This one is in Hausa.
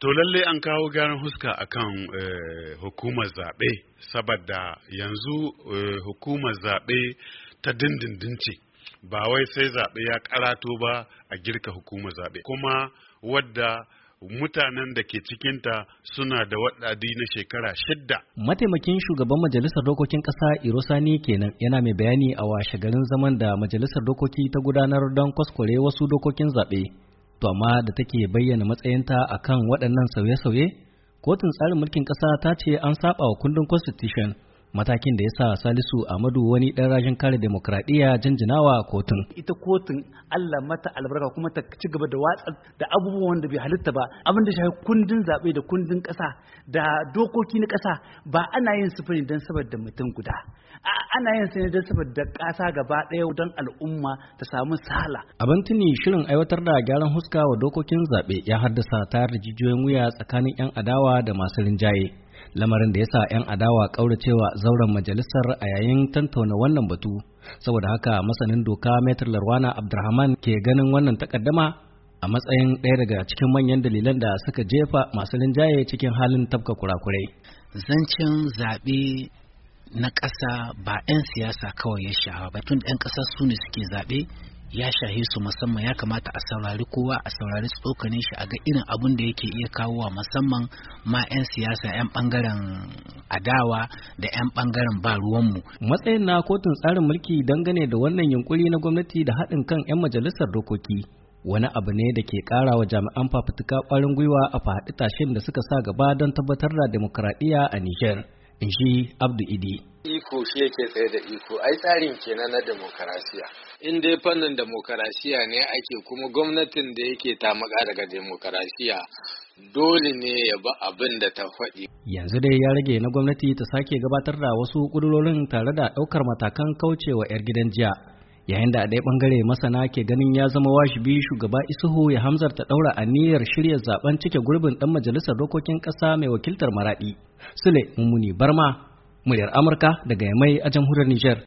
To lalle an kawo gyaran huska akan eh, hukumar zaɓe saboda yanzu eh, hukumar zaɓe ta dindindin ce ba wai sai zaɓe ya karato ba a girka hukumar zaɓe kuma wadda mutanen da ke cikinta suna da waɗadi na shekara shidda. Mataimakin shugaban majalisar dokokin ƙasa Irosani kenan yana mai bayani a washe garin zaman da majalisar dokoki ta gudanar don kwaskware wasu dokokin zaɓe. To amma da take bayyana matsayinta akan waɗannan sauye-sauye, kotun tsarin mulkin ƙasa ta ce an saba wa kundin constitution. Matakin da ya sa salisu amadu wani ɗan rajin kare demokradiyya jinjinawa kotun. Ita kotun allah mata albarka kuma ta ci gaba da watsa da abubuwan da bai halitta ba. Abin da shafi kundin zaɓe da kundin ƙasa da dokoki na ƙasa ba ana yin sufuri don saboda mutum guda. Ana yin sani don saboda ƙasa gaba ɗaya don al'umma ta samu sala. Abin tuni shirin aiwatar da gyaran huska wa dokokin zaɓe ya haddasa tayar da jijiyoyin wuya tsakanin 'yan adawa da masu rinjaye. Lamarin da ya sa 'yan adawa ƙauracewa zauren majalisar a yayin tantauna wannan batu. Saboda haka masanin doka metar larwana abdurrahman ke ganin wannan takaddama a matsayin ɗaya daga cikin manyan dalilan da suka jefa masu linjaye cikin halin tafka kurakurai. Zancen zaɓe na ƙasa ba 'yan siyasa kawai ya shaha ba tun 'yan ƙasa su ne suke zaɓe. Ya shahe su musamman ya kamata a saurari kowa a saurari tsokanin shi a ga irin abun da yake iya kawowa musamman ma 'yan siyasa 'yan ɓangaren adawa da 'yan ɓangaren ba ruwanmu. Matsayin na kotun tsarin mulki dangane da wannan yunkuri na gwamnati da haɗin kan 'yan majalisar dokoki wani abu ne da ke ƙara wa jami'an fafutuka ƙwarin gwiwa a faɗi tashin da suka sa gaba don tabbatar da demokradiyya a Nijar. In shi Abdu Idi. Iko shi yake tsaye da iko, ai tsarin kenan na demokarasiya. In dai fannin demokarasiya ne ake kuma gwamnatin da yake tamaka daga demokarasiya dole ne ya ba abin da ta faɗi. Yanzu dai ya rage na gwamnati ta sake gabatar da wasu ƙudurorin tare da ɗaukar matakan kaucewa 'yar gidan jiya. Yayin da a ɗaya ɓangare masana ke ganin ya zama washibi shugaba isuhu ya hamzarta ɗaura aniyar shirya zaɓen cike gurbin ɗan majalisar dokokin ƙasa mai wakiltar maraɗi. Sule mummuni barma muryar amurka daga yamai a jamhuriyar niger